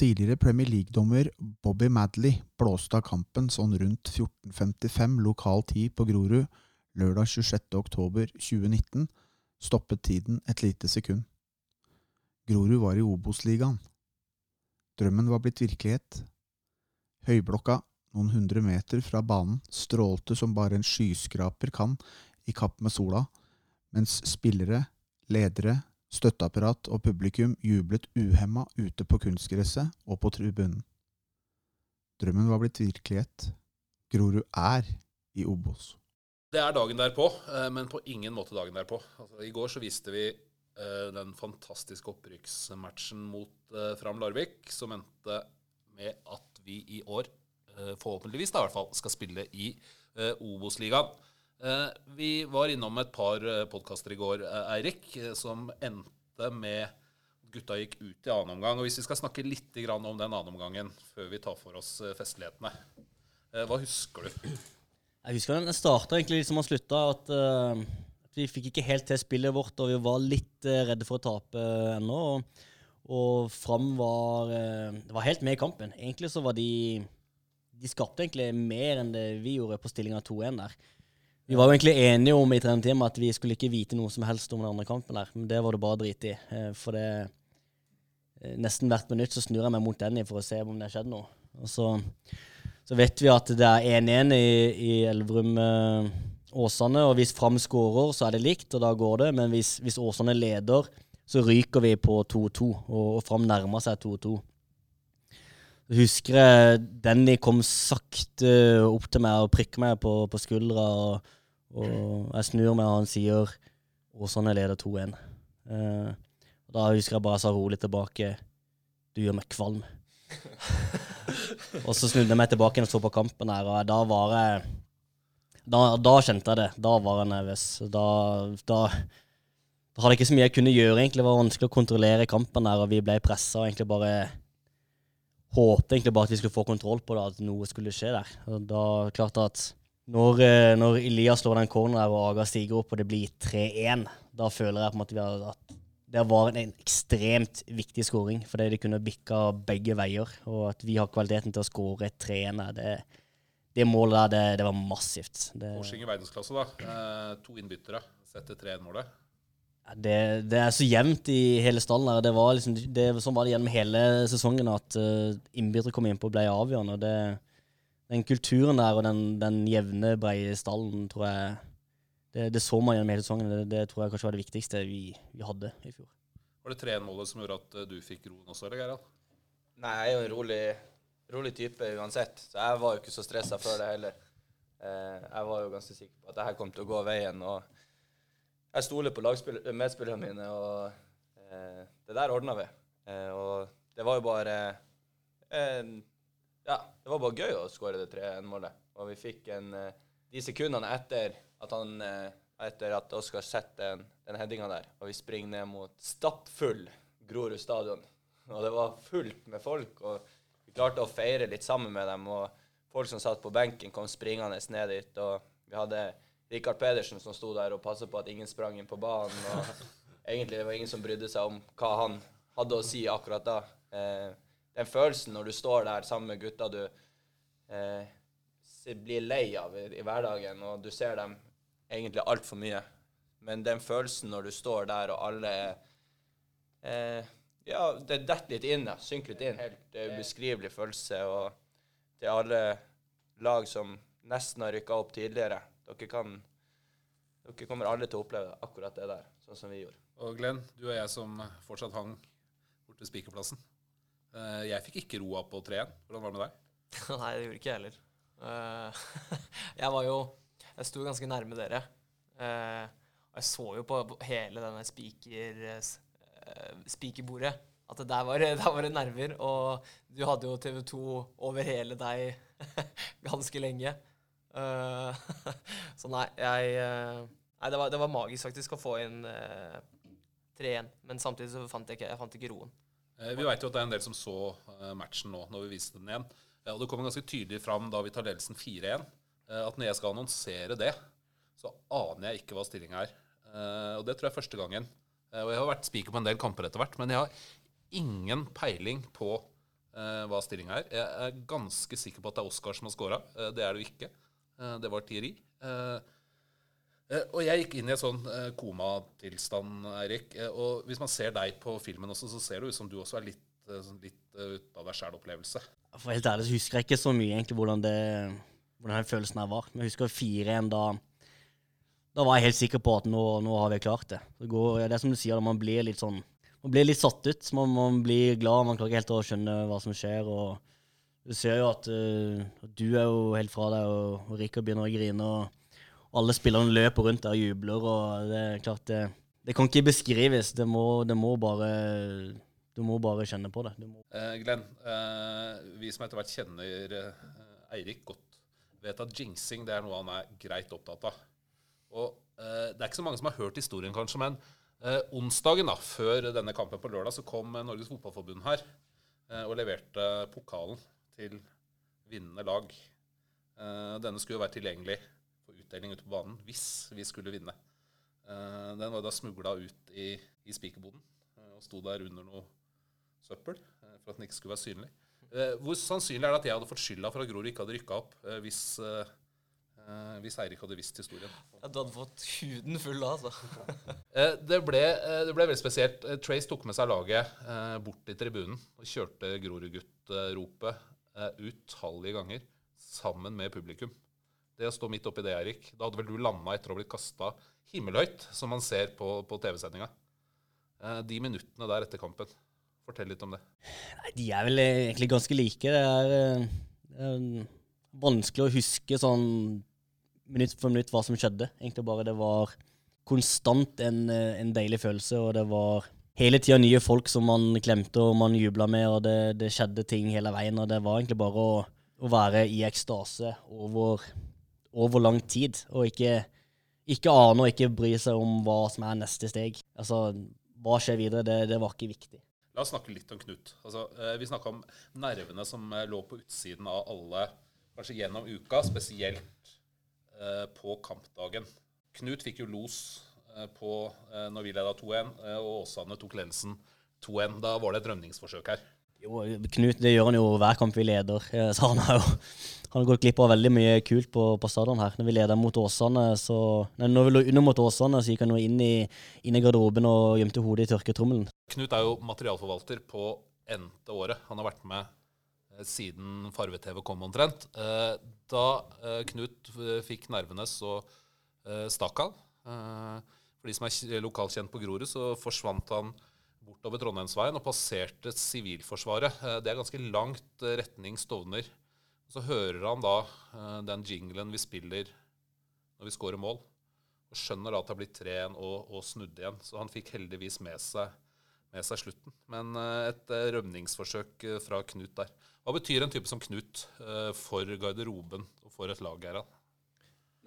Tidligere Premier League-dommer Bobby Madley blåste av kampen sånn rundt 14.55 lokal tid på Grorud lørdag 26.10.2019, stoppet tiden et lite sekund. Grorud var i Obos-ligaen. Drømmen var blitt virkelighet. Høyblokka, noen hundre meter fra banen, strålte som bare en skyskraper kan i kapp med sola, mens spillere, ledere, støtteapparat og publikum jublet uhemma ute på kunstgresset og på tribunen. Drømmen var blitt virkelighet. Grorud er i Obos. Det er dagen derpå, eh, men på ingen måte dagen derpå. Altså, I går så viste vi eh, den fantastiske opprykksmatchen mot eh, Fram Larvik, som endte med at vi i år, forhåpentligvis da i hvert fall, skal spille i Obos-ligaen. Vi var innom et par podkaster i går, Eirik, som endte med at gutta gikk ut i annen omgang. Og Hvis vi skal snakke litt om den annen omgangen før vi tar for oss festlighetene, hva husker du? Jeg husker den starta egentlig som som han slutta. At, uh, at, vi fikk ikke helt til spillet vårt, og vi var litt uh, redde for å tape uh, ennå. Og, og, Fram var, uh, var helt med i kampen. Egentlig så var de De skapte egentlig mer enn det vi gjorde på stillinga 2-1 der. Vi var jo egentlig enige om i trenerteamet at vi skulle ikke vite noe som helst om den andre kampen der, men det var det bare drit i. For det Nesten hvert minutt så snur jeg meg mot Denny for å se om det har skjedd noe. Og så så vet vi at det er 1-1 i, i Elverum eh, Åsane, og hvis Fram skårer, så er det likt, og da går det. Men hvis, hvis Åsane leder, så ryker vi på 2-2, og, og Fram nærmer seg 2-2. Jeg husker jeg Denny kom sakte opp til meg og prikket meg på, på skuldra. Og, og, jeg snur meg, og han sier Åsane leder 2-1. Eh, da husker jeg bare jeg sa rolig tilbake Du gjør meg kvalm. og så snudde jeg meg tilbake og så på kampen her, og da var jeg da, da, kjente jeg det. Da var jeg nervøs. Da, da, da, hadde jeg ikke så mye jeg kunne gjøre, egentlig. Det var vanskelig å kontrollere kampen der, og vi ble pressa og egentlig bare håpte egentlig bare at vi skulle få kontroll på det, at noe skulle skje der. Og da klart at når, eh, når Elias slår den corneren og Aga stiger opp og det blir 3-1, da føler jeg på en måte at det var en ekstremt viktig skåring, fordi de kunne bikka begge veier. Og at vi har kvaliteten til å skåre 3-1 det, det, målet der, det, det var massivt. Korsing i verdensklasse, da. Eh, to innbyttere setter 3-1-målet. Det, det, er så jevnt i hele stallen. her. Det var liksom, det, sånn var det gjennom hele sesongen at uh, innbyttere kom innpå og ble avgjørende. og det, Den kulturen der og den, den jevne, breie stallen tror jeg det, det, så man gjennom hele sesongen. Det, det, tror jeg kanskje var det viktigste vi, vi hadde i fjor. Var det 3-1-målet som gjorde at eh, du fikk roen også, eller Gerald? Nei, jeg er jo en rolig, rolig type uansett, så jeg var jo ikke så stressa før det heller. Eh, jeg var jo ganske sikker på at dette kom til å gå veien. og Jeg stoler på medspillerne mine, og eh, det der ordna vi. Eh, og det var jo bare eh, Ja, det var bare gøy å skåre det 3-1-målet. Og vi fikk en eh, De sekundene etter at han eh, etter at Oskar setter den, den headinga der, og vi springer ned mot stappfull Grorud stadion. Og det var fullt med folk, og vi klarte å feire litt sammen med dem. Og folk som satt på benken, kom springende ned dit. Og vi hadde Rikard Pedersen som sto der og passa på at ingen sprang inn på banen. Og egentlig det var ingen som brydde seg om hva han hadde å si akkurat da. Eh, den følelsen når du står der sammen med gutta du eh, blir lei av i, i hverdagen, og du ser dem egentlig altfor mye. Men den følelsen når du står der, og alle eh, Ja, det detter litt inn, ja. Synker litt inn. Helt ubeskrivelig følelse. Og til alle lag som nesten har rykka opp tidligere dere, kan, dere kommer alle til å oppleve akkurat det der, sånn som vi gjorde. Og Glenn, du og jeg som fortsatt hang borte ved spikerplassen. Uh, jeg fikk ikke roa på 3-1. Hvordan var det med deg? Nei, det gjorde ikke jeg heller. Uh, jeg var jo jeg sto ganske nærme dere. Eh, og jeg så jo på hele denne spiker, eh, spikerbordet at der var, der var det nerver. Og du hadde jo TV2 over hele deg ganske lenge. Så nei, jeg Nei, det var, det var, magisk faktisk å få inn uh, 3-1. Men samtidig så fant jeg ikke, jeg fant ikke roen. Vi veit jo at det er en del som så matchen nå, når vi viste den igjen. og det kommer ganske tydelig fram da vi tar ledelsen 4-1. Eh, at når jeg skal annonsere det, så aner jeg ikke hva stillinga er. Eh, og det tror jeg er første gangen. Eh, og jeg har vært spiker på en del kamper etter hvert, men jeg har ingen peiling på eh, hva stillinga er. Jeg er ganske sikker på at det er Oskar som har scora. Eh, det er det jo ikke. Eh, det var Thierry. Eh, og jeg gikk inn i en sånn eh, komatilstand, Eirik. Eh, og hvis man ser deg på filmen også, så ser det ut som du også er litt, sånn litt ute av deg sjæl-opplevelse. For helt ærlig så husker jeg ikke så mye egentlig hvordan, det, hvordan den følelsen her var. Men jeg husker 4-1 da Da var jeg helt sikker på at nå, nå har vi klart det. Det, går, det er som du sier, man blir litt sånn Man blir litt satt ut. Man, man blir glad, man klarer ikke helt å skjønne hva som skjer. og Du ser jo at uh, du er jo helt fra deg, og, og Rikard begynner å grine. og alle spillerne løper rundt der og jubler. og Det er klart det, det kan ikke beskrives. Det må, det må bare Du må bare kjenne på det. Eh, Glenn, eh, vi som etter hvert kjenner eh, Eirik godt, vet at jinxing det er noe han er greit opptatt av. Og eh, Det er ikke så mange som har hørt historien, kanskje, men eh, onsdagen da, før denne kampen på lørdag så kom eh, Norges Fotballforbund her og leverte pokalen til vinnende lag. Denne skulle jo være tilgjengelig utdeling ute på banen hvis vi skulle vinne. Eh, den var da smugla ut i, i spikerboden eh, og sto der under noe søppel eh, for at den ikke skulle være synlig. Hvor sannsynlig er det at jeg hadde fått skylda for at Grorud ikke hadde rykka opp hvis, hvis Eirik hadde visst historien? Ja, du hadde fått huden full da, altså. Det ble, det ble veldig spesielt. Trace tok med seg laget bort til tribunen og kjørte Grorudgutt-ropet utallige ganger sammen med publikum. Det å stå midt oppi det, Eirik Da hadde vel du landa etter å ha blitt kasta himmelhøyt, som man ser på, på TV-sendinga. Eh, De minuttene der etter kampen. Fortell litt om det. Nei, de er vel egentlig ganske like. Det er, eh, det er vanskelig å huske sånn minutt for minutt hva som skjedde. Egentlig bare det var konstant en, eh, en deilig følelse, og det var hele tida nye folk som man klemte og man jubla med, og det, det skjedde ting hele veien. Og det var egentlig bare å, å være i ekstase over, over lang tid, og ikke, ikke ane og ikke bry seg om hva som er neste steg. Altså, hva skjer videre, det, det var ikke viktig. La oss snakke litt om Knut. Altså, eh, vi snakka om nervene som eh, lå på utsiden av alle, kanskje gjennom uka, spesielt eh, på kampdagen. Knut fikk jo los eh, på eh, når vi leda 2-1, eh, og Åsane tok ledelsen 2-1. Da var det et rømningsforsøk her. Jo, Knut, det gjør han jo hver kamp vi leder. sa Så han har jo han har gått glipp av veldig mye kult på, på stadion her. Når vi leder mot Åsane, så Nei, når vi lå under mot Åsane, så gikk han jo inn i, inn i garderoben og gjemte hodet i tørketrommelen. Knut er jo materialforvalter på n-te året. Han har vært med eh, siden farve-TV kom omtrent. Eh, Da eh, Knut fikk nervene, så stakk han. For de som er kj- lokalkjent på Grorud, så forsvant han bortover Trondheimsveien og passerte Sivilforsvaret. Det er ganske langt retning Stovner. Så hører han da eh, den jinglen vi spiller når vi scorer mål, og skjønner da at det har blitt 3-1 og, og snudd igjen. Så han fikk heldigvis med seg med seg slutten. Men eh, et eh, rømningsforsøk eh, fra Knut der. Hva betyr en type som Knut eh, for garderoben og for et lag, Gerhard?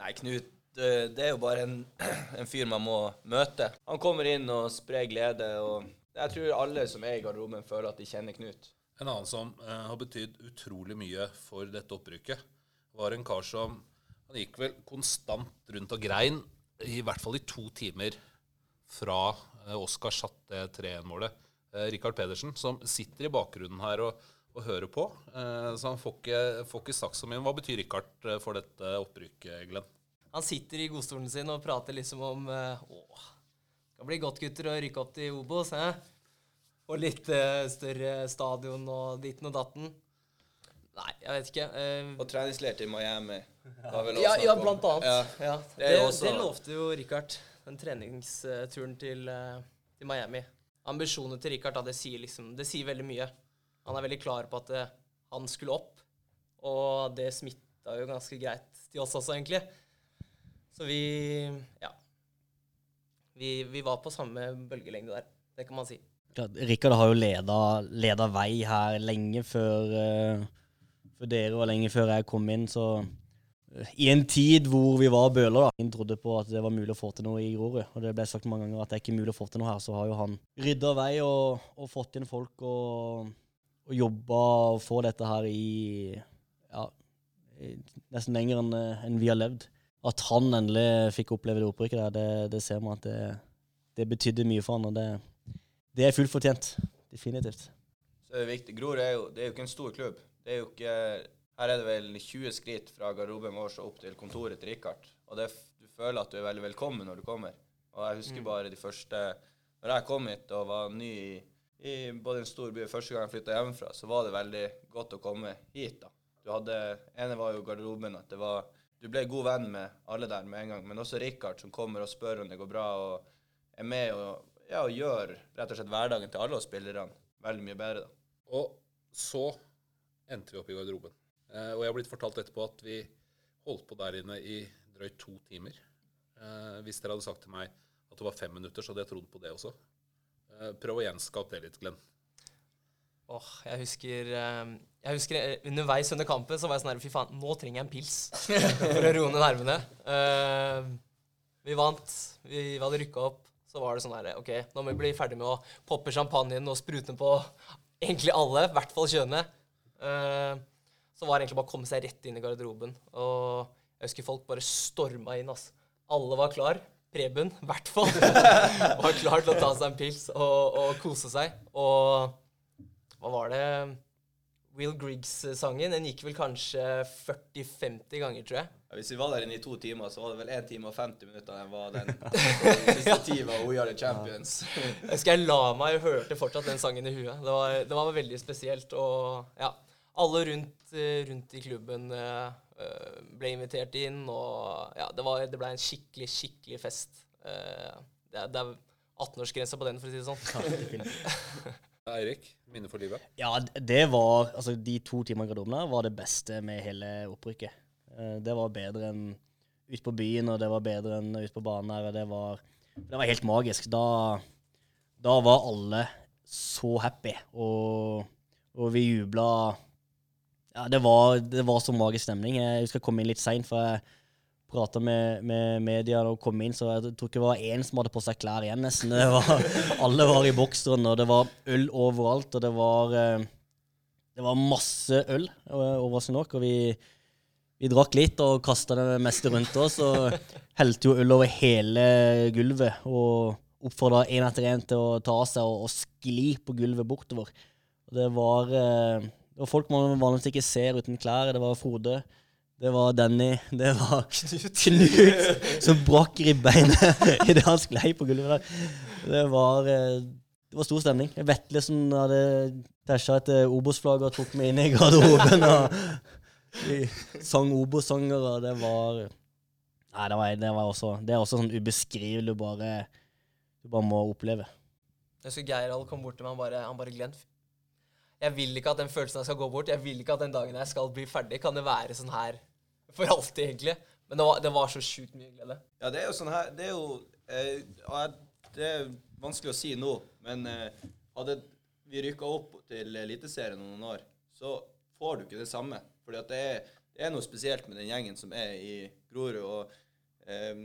Nei, Knut, det, det er jo bare en, en fyr man må møte. Han kommer inn og sprer glede, og jeg tror alle som er i garderoben, føler at de kjenner Knut. En annen som eh, har betydd utrolig mye for dette opprykket, var en kar som Han gikk vel konstant rundt og grein, i hvert fall i to timer fra eh, Oskar satte 3-1-målet. Eh, Rikard Pedersen, som sitter i bakgrunnen her og, og hører på. Eh, så han får ikke, får ikke sagt så mye. Hva betyr Rikard eh, for dette opprykket, Glenn? Han sitter i godstolen sin og prater liksom om eh, Åh, det bli godt, gutter, å rykke opp til Obos, hæ? Og litt uh, større stadion og ditten og datten. Nei, jeg vet ikke. Uh, Og treningsleir til Miami. ja, ja, blant annet. Ja. Ja. Det Det, det lovte jo Richard, den treningsturen til, eh, til Miami. Ambisjonene til Richard, da, det sier liksom Det sier veldig mye. Han er veldig klar på at han skulle opp, og det smitta jo ganske greit til oss også, egentlig. Så vi Ja. Vi, vi var på samme bølgelengde der. Det kan man si. Rikard har jo leda, leda vei her lenge før, eh, før dere og lenge før jeg kom inn, så eh, i en tid hvor vi var bøler, da, ingen trodde på at det var mulig å få til noe i Grorud, og det ble sagt mange ganger at det er ikke mulig å få til noe her, så har jo han rydda vei og, og fått inn folk og, og jobba og få dette her i ja, nesten lenger enn en vi har levd. At han endelig fikk oppleve det opprykket der, det, det ser man at det, det betydde mye for han, og det, det er fullt fortjent. Definitivt. Så er det viktig. Grorud er jo, det er jo ikke en stor klubb. Det er jo ikke, her er det vel 20 skritt fra garderoben vår og opp til kontoret til Richard. Og det, du føler at du er veldig velkommen når du kommer. Og jeg husker bare de første Når jeg kom hit og var ny i, i både en stor by første gang jeg flytta hjemmefra, så var det veldig godt å komme hit. da. Du hadde, ene var jo garderoben. at det var, Du ble god venn med alle der med en gang. Men også Richard som kommer og spør om det går bra, og er med og, ja, og gjør rett og slett hverdagen til alle oss spillerne veldig mye bedre. da. Og så endte vi opp i garderoben. Eh, og jeg har blitt fortalt etterpå at vi holdt på der inne i drøyt to timer. Eh, hvis dere hadde sagt til meg at det var fem minutter, så hadde jeg trodd på det også. Eh, prøv å gjenskape det litt, Glenn. Åh, jeg husker, eh, jeg husker eh, underveis under kampen så var jeg sånn her Fy faen, nå trenger jeg en pils for å roe ned nervene. Eh, vi vant. Vi, vi hadde rykka opp. Så var det sånn her OK, nå må vi bli ferdig med å poppe champagnen og sprute den på egentlig alle, i hvert fall kjønnet. Uh, så var det egentlig bare å komme seg rett inn i garderoben. Og jeg husker folk bare storma inn. ass. Alle var klar. Preben, i hvert fall, var klar til å ta seg en pils og, og kose seg. Og hva var det Will Griggs-sangen den gikk vel kanskje 40-50 ganger, tror jeg. Hvis vi var der inne i to timer, så var det vel 1 time og 50 minutter den var den siste tida We Are The Champions. Jeg husker jeg la meg og hørte fortsatt den sangen i huet. Det var, det var veldig spesielt. Og ja, alle rundt, eh, rundt i klubben eh, eh, ble invitert inn, og ja, det, var, det ble en skikkelig, skikkelig fest. Eh, det, er- det er 18-årsgrense på den, for å si det sånn. Eirik, minne for livet. Ja, det var Altså, de to timene i garderoben var det beste med hele opprykket. Eh, Det var bedre enn ute på byen, og det var bedre enn ute på banen her, og det var, det var helt magisk. Da, da var alle så happy, og, og vi jubla Ja, det var, det var så magisk stemning. Jeg husker jeg kom inn litt seint, for jeg prata med, med media og kom inn, så jeg tror ikke det var én som hadde på seg klær igjen, nesten. Var, alle var i bokseren, og det var øl overalt, og det var eh, Det var masse øl eh, overraskende nok, og vi, vi drakk litt og kasta det meste rundt oss, og helte jo øl over hele gulvet. Og oppfordra én etter én til å ta av seg og, og skli på gulvet bortover. Det var, eh, det var folk man vanligvis ikke ser uten klær. Det var Frode. Det var Danny. Det var Knut som brakk ribbeinet idet han sklei på gulvet der. Det var, eh, det var stor stemning. Vetle som hadde tæsja et eh, Obos-flagg og tok meg inn i garderoben. og Vi sang Obos-sanger, og det var Nei, det, var, det, var også, det er også sånn ubeskrivelig du bare, du bare må oppleve. Jeg husker Geirald kom bort til meg han bare, han bare Glenn, jeg vil ikke at den følelsen jeg skal gå bort. Jeg vil ikke at den dagen jeg skal bli ferdig, kan det være sånn her for alltid, egentlig. Men det var, det var så sjukt mye glede. Ja, det er jo sånn her Det er jo eh, Det er vanskelig å si nå, men eh, hadde vi rykka opp til Eliteserien om noen år, så får du ikke det samme. Fordi at det er, det er noe spesielt med den gjengen som er i Grorud. og eh,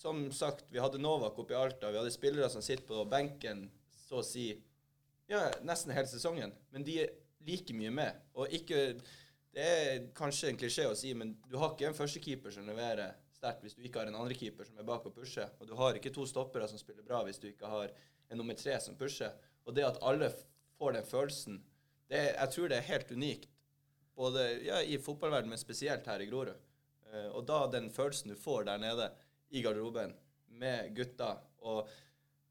Som sagt, vi hadde Novak oppe i Alta. Vi hadde spillere som sitter på benken så å si ja, nesten hele sesongen. Men de er like mye med. Og ikke Det er kanskje en klisjé å si, men du har ikke en førstekeeper som leverer sterkt hvis du ikke har en andrekeeper som er bak og pusher. Og du har ikke to stoppere som spiller bra hvis du ikke har en nummer tre som pusher. Og det at alle får den følelsen, det, jeg tror det er helt unikt. Både ja, i fotballverdenen, men spesielt her i Grorud. Eh, og da den følelsen du får der nede i garderoben med gutta og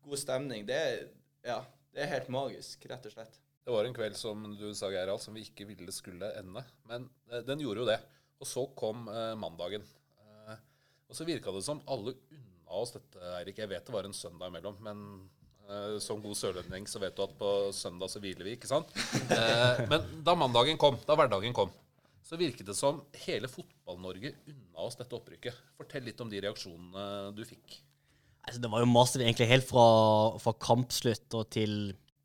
god stemning, det er, ja, det er helt magisk, rett og slett. Det var en kveld som du sa, Gerald, som vi ikke ville skulle ende. Men eh, den gjorde jo det. Og så kom eh, mandagen. Og så virka det som alle unna oss dette, Eirik. Jeg vet det var en søndag imellom, men som god sørlending så vet du at på søndag så hviler vi, ikke sant? Eh, men da mandagen kom, da hverdagen kom, så virket det som hele Fotball-Norge unna oss dette opprykket. Fortell litt om de reaksjonene du fikk. Altså, det var jo masse, egentlig helt fra, fra kampslutt og til,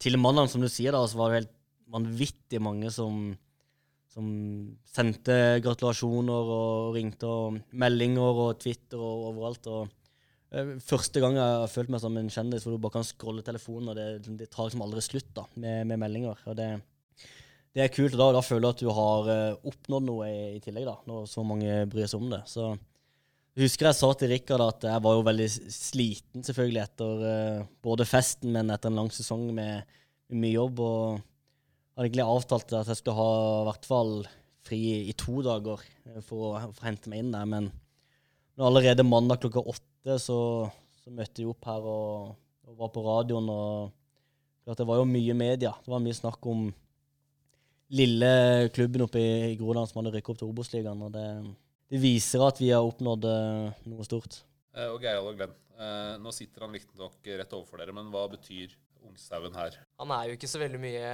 til mandagen, som du sier, da, så var det helt vanvittig mange som, som sendte gratulasjoner og ringte og meldinger og Twitter og overalt. og eh, Første gang jeg har følt meg som en kjendis hvor du bare kan scrolle telefonen, og det, det tar liksom aldri slutt da, med, med meldinger. og det, det er kult, og da, da føler du at du har eh, oppnådd noe i, i tillegg, da, når så mange bryr seg om det. Så jeg husker jeg sa til Rikard at jeg var jo veldig sliten selvfølgelig etter uh, både festen, men etter en lang sesong med, mye jobb. og hadde egentlig avtalt at jeg skulle ha i hvert fall fri i to dager eh, for å, for å hente meg inn der. Men når allerede mandag klokka åtte så, så møtte jeg opp her og, og var på radioen. og klart Det var jo mye media. Det var mye snakk om lille klubben oppe i, i Groland som hadde rykket opp til Obos-ligaen. og det, det, viser at vi har oppnådd uh, noe stort. Eh, og Geir og Glenn, eh, nå sitter han riktignok rett overfor dere, men hva betyr ungsauen her? Han er jo ikke så veldig mye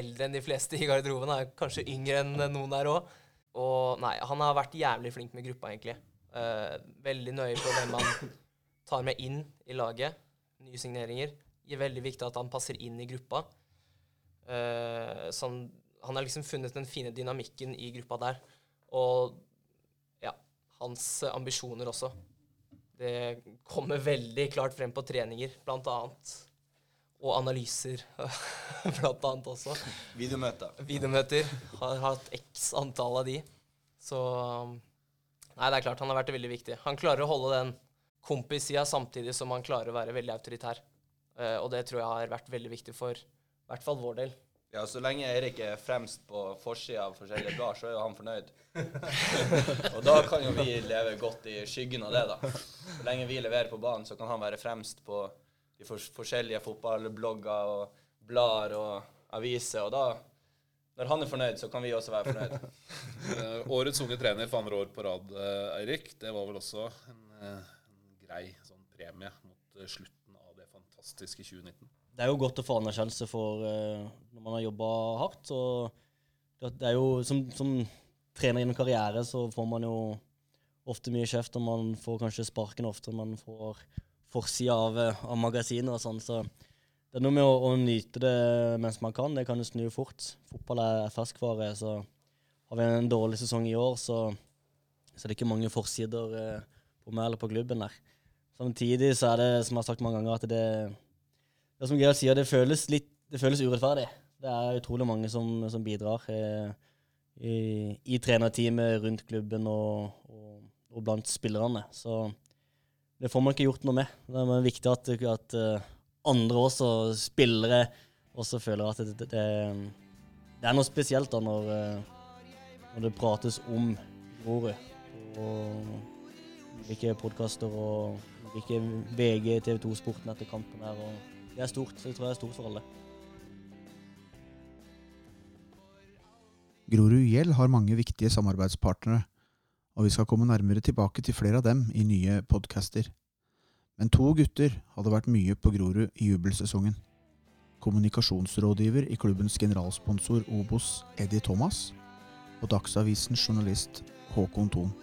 eldre enn de fleste i garderoben. Han er kanskje yngre enn noen der òg. Og nei, han har vært jævlig flink med gruppa, egentlig. Uh, veldig nøye på hvem han tar med inn i laget. Nye signeringer. Det er veldig viktig at han passer inn i gruppa. Uh, sånn, han har liksom funnet den fine dynamikken i gruppa der. Og ja, hans ambisjoner også. Det kommer veldig klart frem på treninger, blant annet. Og analyser, blant annet også. Videomøter. Videomøter. Har hatt x antall av de. Så Nei, det er klart han har vært veldig viktig. Han klarer å holde den kompissida samtidig som han klarer å være veldig autoritær. Uh, og det tror jeg har vært veldig viktig for i hvert fall vår del. Ja, Så lenge Eirik er fremst på forsida av forskjellige blad, så er jo han fornøyd. og da kan jo vi leve godt i skyggen av det, da. Så lenge vi leverer på banen, så kan han være fremst på de forskjellige fotballblogger og blader og aviser. Og da, når han er fornøyd, så kan vi også være fornøyd. uh, årets unge trener for andre år på rad, uh, Eirik. Det var vel også en, uh, en grei sånn premie mot slutten av det fantastiske 2019? det er jo godt å få anerkjennelse for uh, når man har jobba hardt. Så det er jo som, som trener gjennom karriere så får man jo ofte mye kjeft, og man får kanskje sparken oftere man får forsida av, av magasiner og sånn. Så det er noe med å, å, nyte det mens man kan. Det kan jo snu fort. Fotball er ferskvare, så har vi en dårlig sesong i år, så, så er det ikke mange forsider uh, på meg eller på klubben der. Samtidig så er det, som jeg har sagt mange ganger, at det det som Gerhard sier, det føles litt det føles urettferdig. Det er utrolig mange som, som bidrar eh, i, i, trenerteamet, rundt klubben og, og, og, blant spillerne. Så det får man ikke gjort noe med. Det er viktig at, at uh, andre også, spillere, også føler at det, det, det, er noe spesielt da når, uh, når det prates om Grorud. Og ulike podkaster og ulike VG, TV 2-sporten etter kampen her. og det er stort. så Jeg tror det er stort for alle. Grorud IL har mange viktige samarbeidspartnere, og vi skal komme nærmere tilbake til flere av dem i nye podcaster. Men to gutter hadde vært mye på Grorud i jubelsesongen. Kommunikasjonsrådgiver i klubbens generalsponsor Obos, Eddie Thomas, og Dagsavisens journalist Håkon Thon.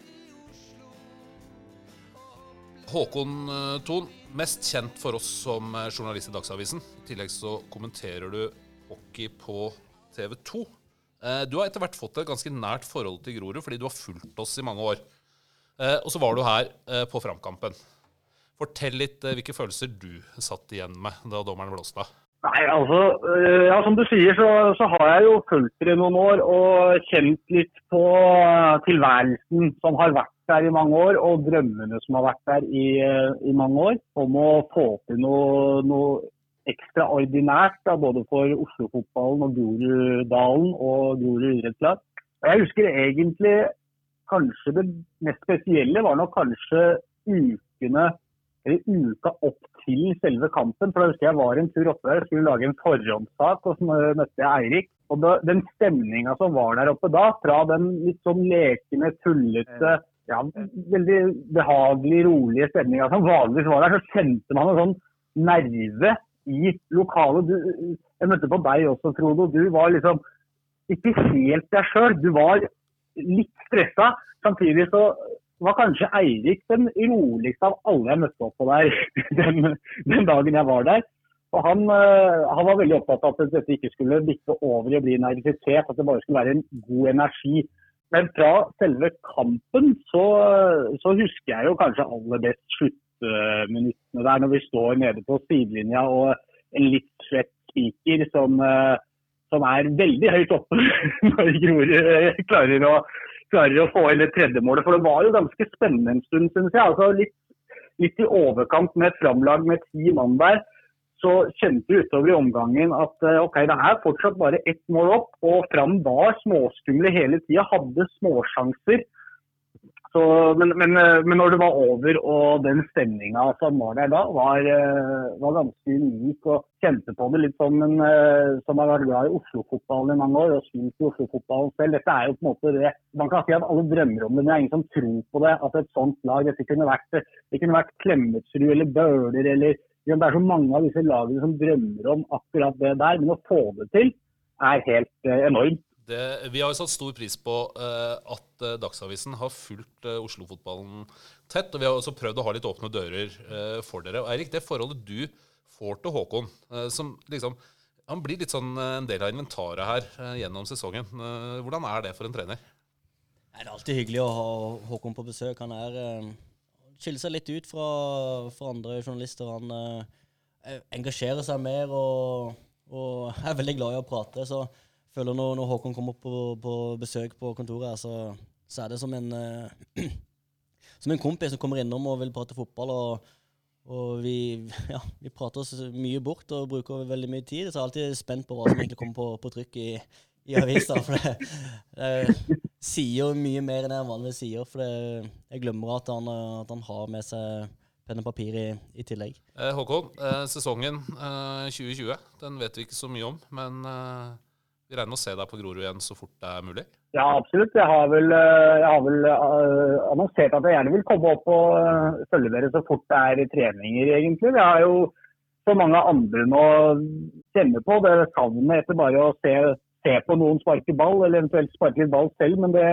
Håkon eh, Thon, mest kjent for oss som eh, journalist i Dagsavisen. I tillegg så kommenterer du hockey på TV 2. Eh, du har etter hvert fått et ganske nært forhold til Grorud fordi du har fulgt oss i mange år. Og så var du her på Framkampen. Fortell litt hvilke følelser du satt igjen med da dommeren blåste av. Nei, altså, ja, Som du sier, så, så har jeg jo fulgt dere i noen år og kjent litt på tilværelsen som har vært der i mange år, og drømmene som har vært der i, i mange år, om å få til noe, noe ekstraordinært da, både for Oslo-fotballen og Groruddalen og Grorud idrettslag. Jeg husker egentlig kanskje det mest spesielle var nok kanskje ukene eller uka opp til selve kampen. For da husker jeg var en tur oppe der, skulle lage en forhåndssak, og så møtte jeg Eirik. Og da, Den stemninga som var der oppe da, fra den litt sånn lekende, tullete ja, veldig behagelig, rolige stemninga som vanligvis var der, så kjente man en sånn nerve i lokalet. Du, jeg møtte på deg også, Frodo. Du var liksom ikke helt deg sjøl. Du var litt stressa. Samtidig så var kanskje Eirik den roligste av alle jeg møtte opp på der den, den dagen jeg var der. Og han, eh, han, var veldig opptatt av at dette ikke skulle bikke over i å bli nervøsitet, at det bare skulle være en god energi. Men fra selve kampen så, så, husker jeg jo kanskje aller best sluttminuttene der når vi står nede på sidelinja og en litt svett spiker som, eh, som, er veldig høyt oppe når Grorud eh, klarer klarer å få inn det tredje målet. For det var jo ganske spennende en stund, syns jeg. Altså litt, litt, i overkant med et framlag med ti mann der. så kjente vi utover i omgangen at eh, ok, det er fortsatt bare ett mål opp. Og Fram var småskumle hele tida, hadde småsjanser. Så, men, men, eh, men, når det var over og den stemninga som var der da, var, eh, var, ganske unik. Og kjente på det litt som en som har vært glad i Oslo-fotballen i mange år og spilt i Oslo-fotballen selv. Dette er jo på en måte det Man kan si at alle drømmer om det, men det er ingen som tror på det. At et sånt lag dette kunne vært, det kunne vært Klemetsrud eller Bøhler eller det er så mange av disse lagene som drømmer om akkurat det der, men å få det til er helt eh, enormt. Det, vi har jo satt stor pris på uh, at uh, Dagsavisen har fulgt uh, Oslo-fotballen tett. Og vi har også prøvd å ha litt åpne dører for dere. Og Eirik, det forholdet du får til Håkon, som liksom Han blir litt sånn en del av inventaret her gjennom sesongen. hvordan er det for en trener? Det er alltid hyggelig å ha Håkon på besøk. Han er skiller seg litt ut fra, fra andre journalister. Han uh, engasjerer seg mer og, og, er veldig glad i å prate. Så føler når, når Håkon kommer på, på, besøk på kontoret, så, så er det som en, uh, som en kompis som kommer innom og vil prate fotball. og og vi, ja, vi, prater oss mye bort og bruker veldig mye tid. Så jeg er alltid spent på hva som egentlig kommer på, på trykk i, i avisa. For det, det, sier mye mer enn jeg vanligvis sier. For det, jeg glemmer at han, at han, har med seg penn og papir i, i tillegg. Eh, Håkon, eh, sesongen eh, 2020 den vet vi ikke så mye om. Men vi regner med å se deg på Grorud igjen så fort det er mulig? Ja, absolutt. Jeg har vel, eh, jeg har vel uh, annonsert at jeg gjerne vil komme opp og uh, følge dere så fort det er treninger, egentlig. Vi har jo så mange andre nå kjenne på det savnet etter bare å se se på noen sparke ball, eller eventuelt sparke ball selv. Men det,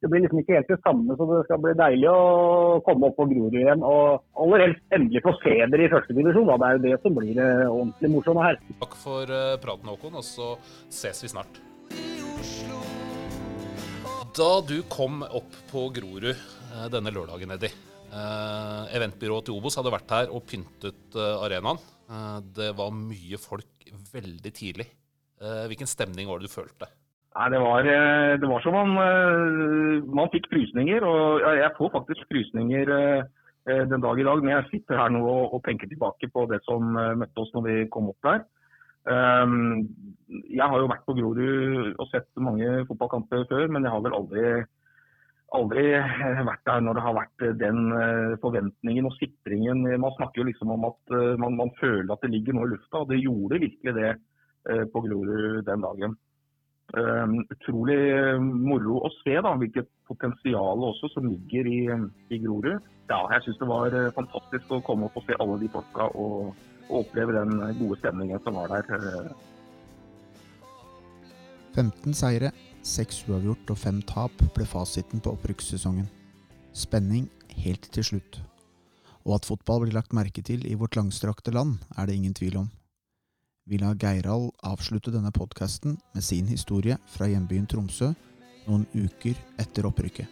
det, blir liksom ikke helt det samme, så det skal bli deilig å komme opp på Grorud igjen. Og aller helst endelig få se dere i førstedivisjon. Det er jo det som blir det ordentlig morsomme her. Takk for uh, praten, Håkon, og så ses vi snart. Da du kom opp på Grorud uh, denne lørdagen, Eddie. Eventbyrået til Obos hadde vært her og pyntet arenaen. Det var mye folk veldig tidlig. Eh, hvilken stemning var det du følte? Nei, det, var, eh, det var som om eh, man fikk frysninger. Og jeg får faktisk frysninger den dag i dag når jeg sitter her nå og tenker tilbake på det som møtte oss når vi kom opp der. Ehm, jeg har jo vært på Grorud og sett mange fotballkamper før, men jeg har vel aldri, aldri vært der når det har vært den forventningen og sikringen. Man snakker jo liksom om at man, man føler at det ligger noe i lufta, og det gjorde virkelig det Eh, på Grorud den dagen. Um, utrolig eh, moro å se da, hvilket potensial også som ligger i, i Grorud. Ja, jeg syns det var fantastisk å komme opp og se alle de folka og, og oppleve den gode stemningen som var der. 15 seire, 6 uavgjort og 5 tap ble fasiten på opprykkssesongen. Spenning helt til slutt. Og at fotball blir lagt merke til i vårt langstrakte land, er det ingen tvil om vi lar Geirald avslutte denne podkasten med sin historie fra hjembyen Tromsø noen uker etter opprykket.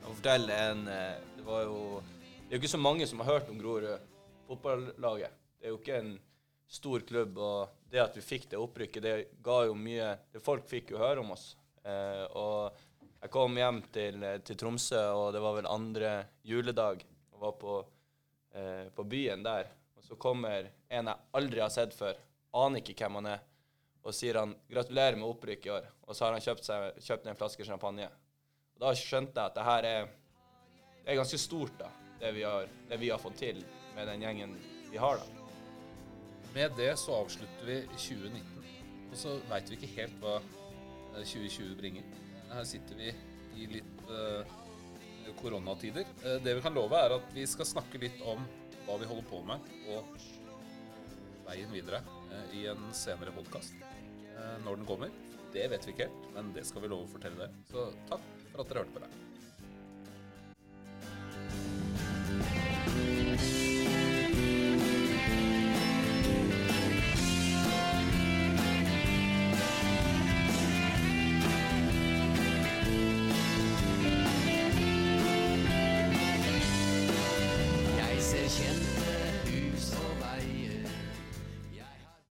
Jeg fortelle en eh, Det var jo Det er jo ikke så mange som har hørt om Grorud fotballaget. Det er jo ikke en stor klubb. Og det at vi fikk det opprykket, det ga jo mye det Folk fikk jo høre om oss. Eh, og jeg kom hjem til, til, Tromsø, og det var vel andre juledag, og var på, eh, på byen der Og så kommer en jeg aldri har sett før, aner ikke hvem han er, og sier han 'gratulerer med opprykk i år', og så har han kjøpt, seg, kjøpt en flaske champagne. Og Da skjønte jeg at det her er, det er ganske stort, da, det vi, har, det vi har fått til med den gjengen vi har, da. Med det så avslutter vi 2019, og så veit vi ikke helt hva 2020 bringer. Her sitter vi i litt uh, koronatider. Uh, det vi kan love, er at vi skal snakke litt om hva vi holder på med, og veien videre eh, i en senere podkast. Eh, når den kommer, det vet vi ikke helt, men det skal vi love å fortelle dere. Så takk for at dere hørte på det.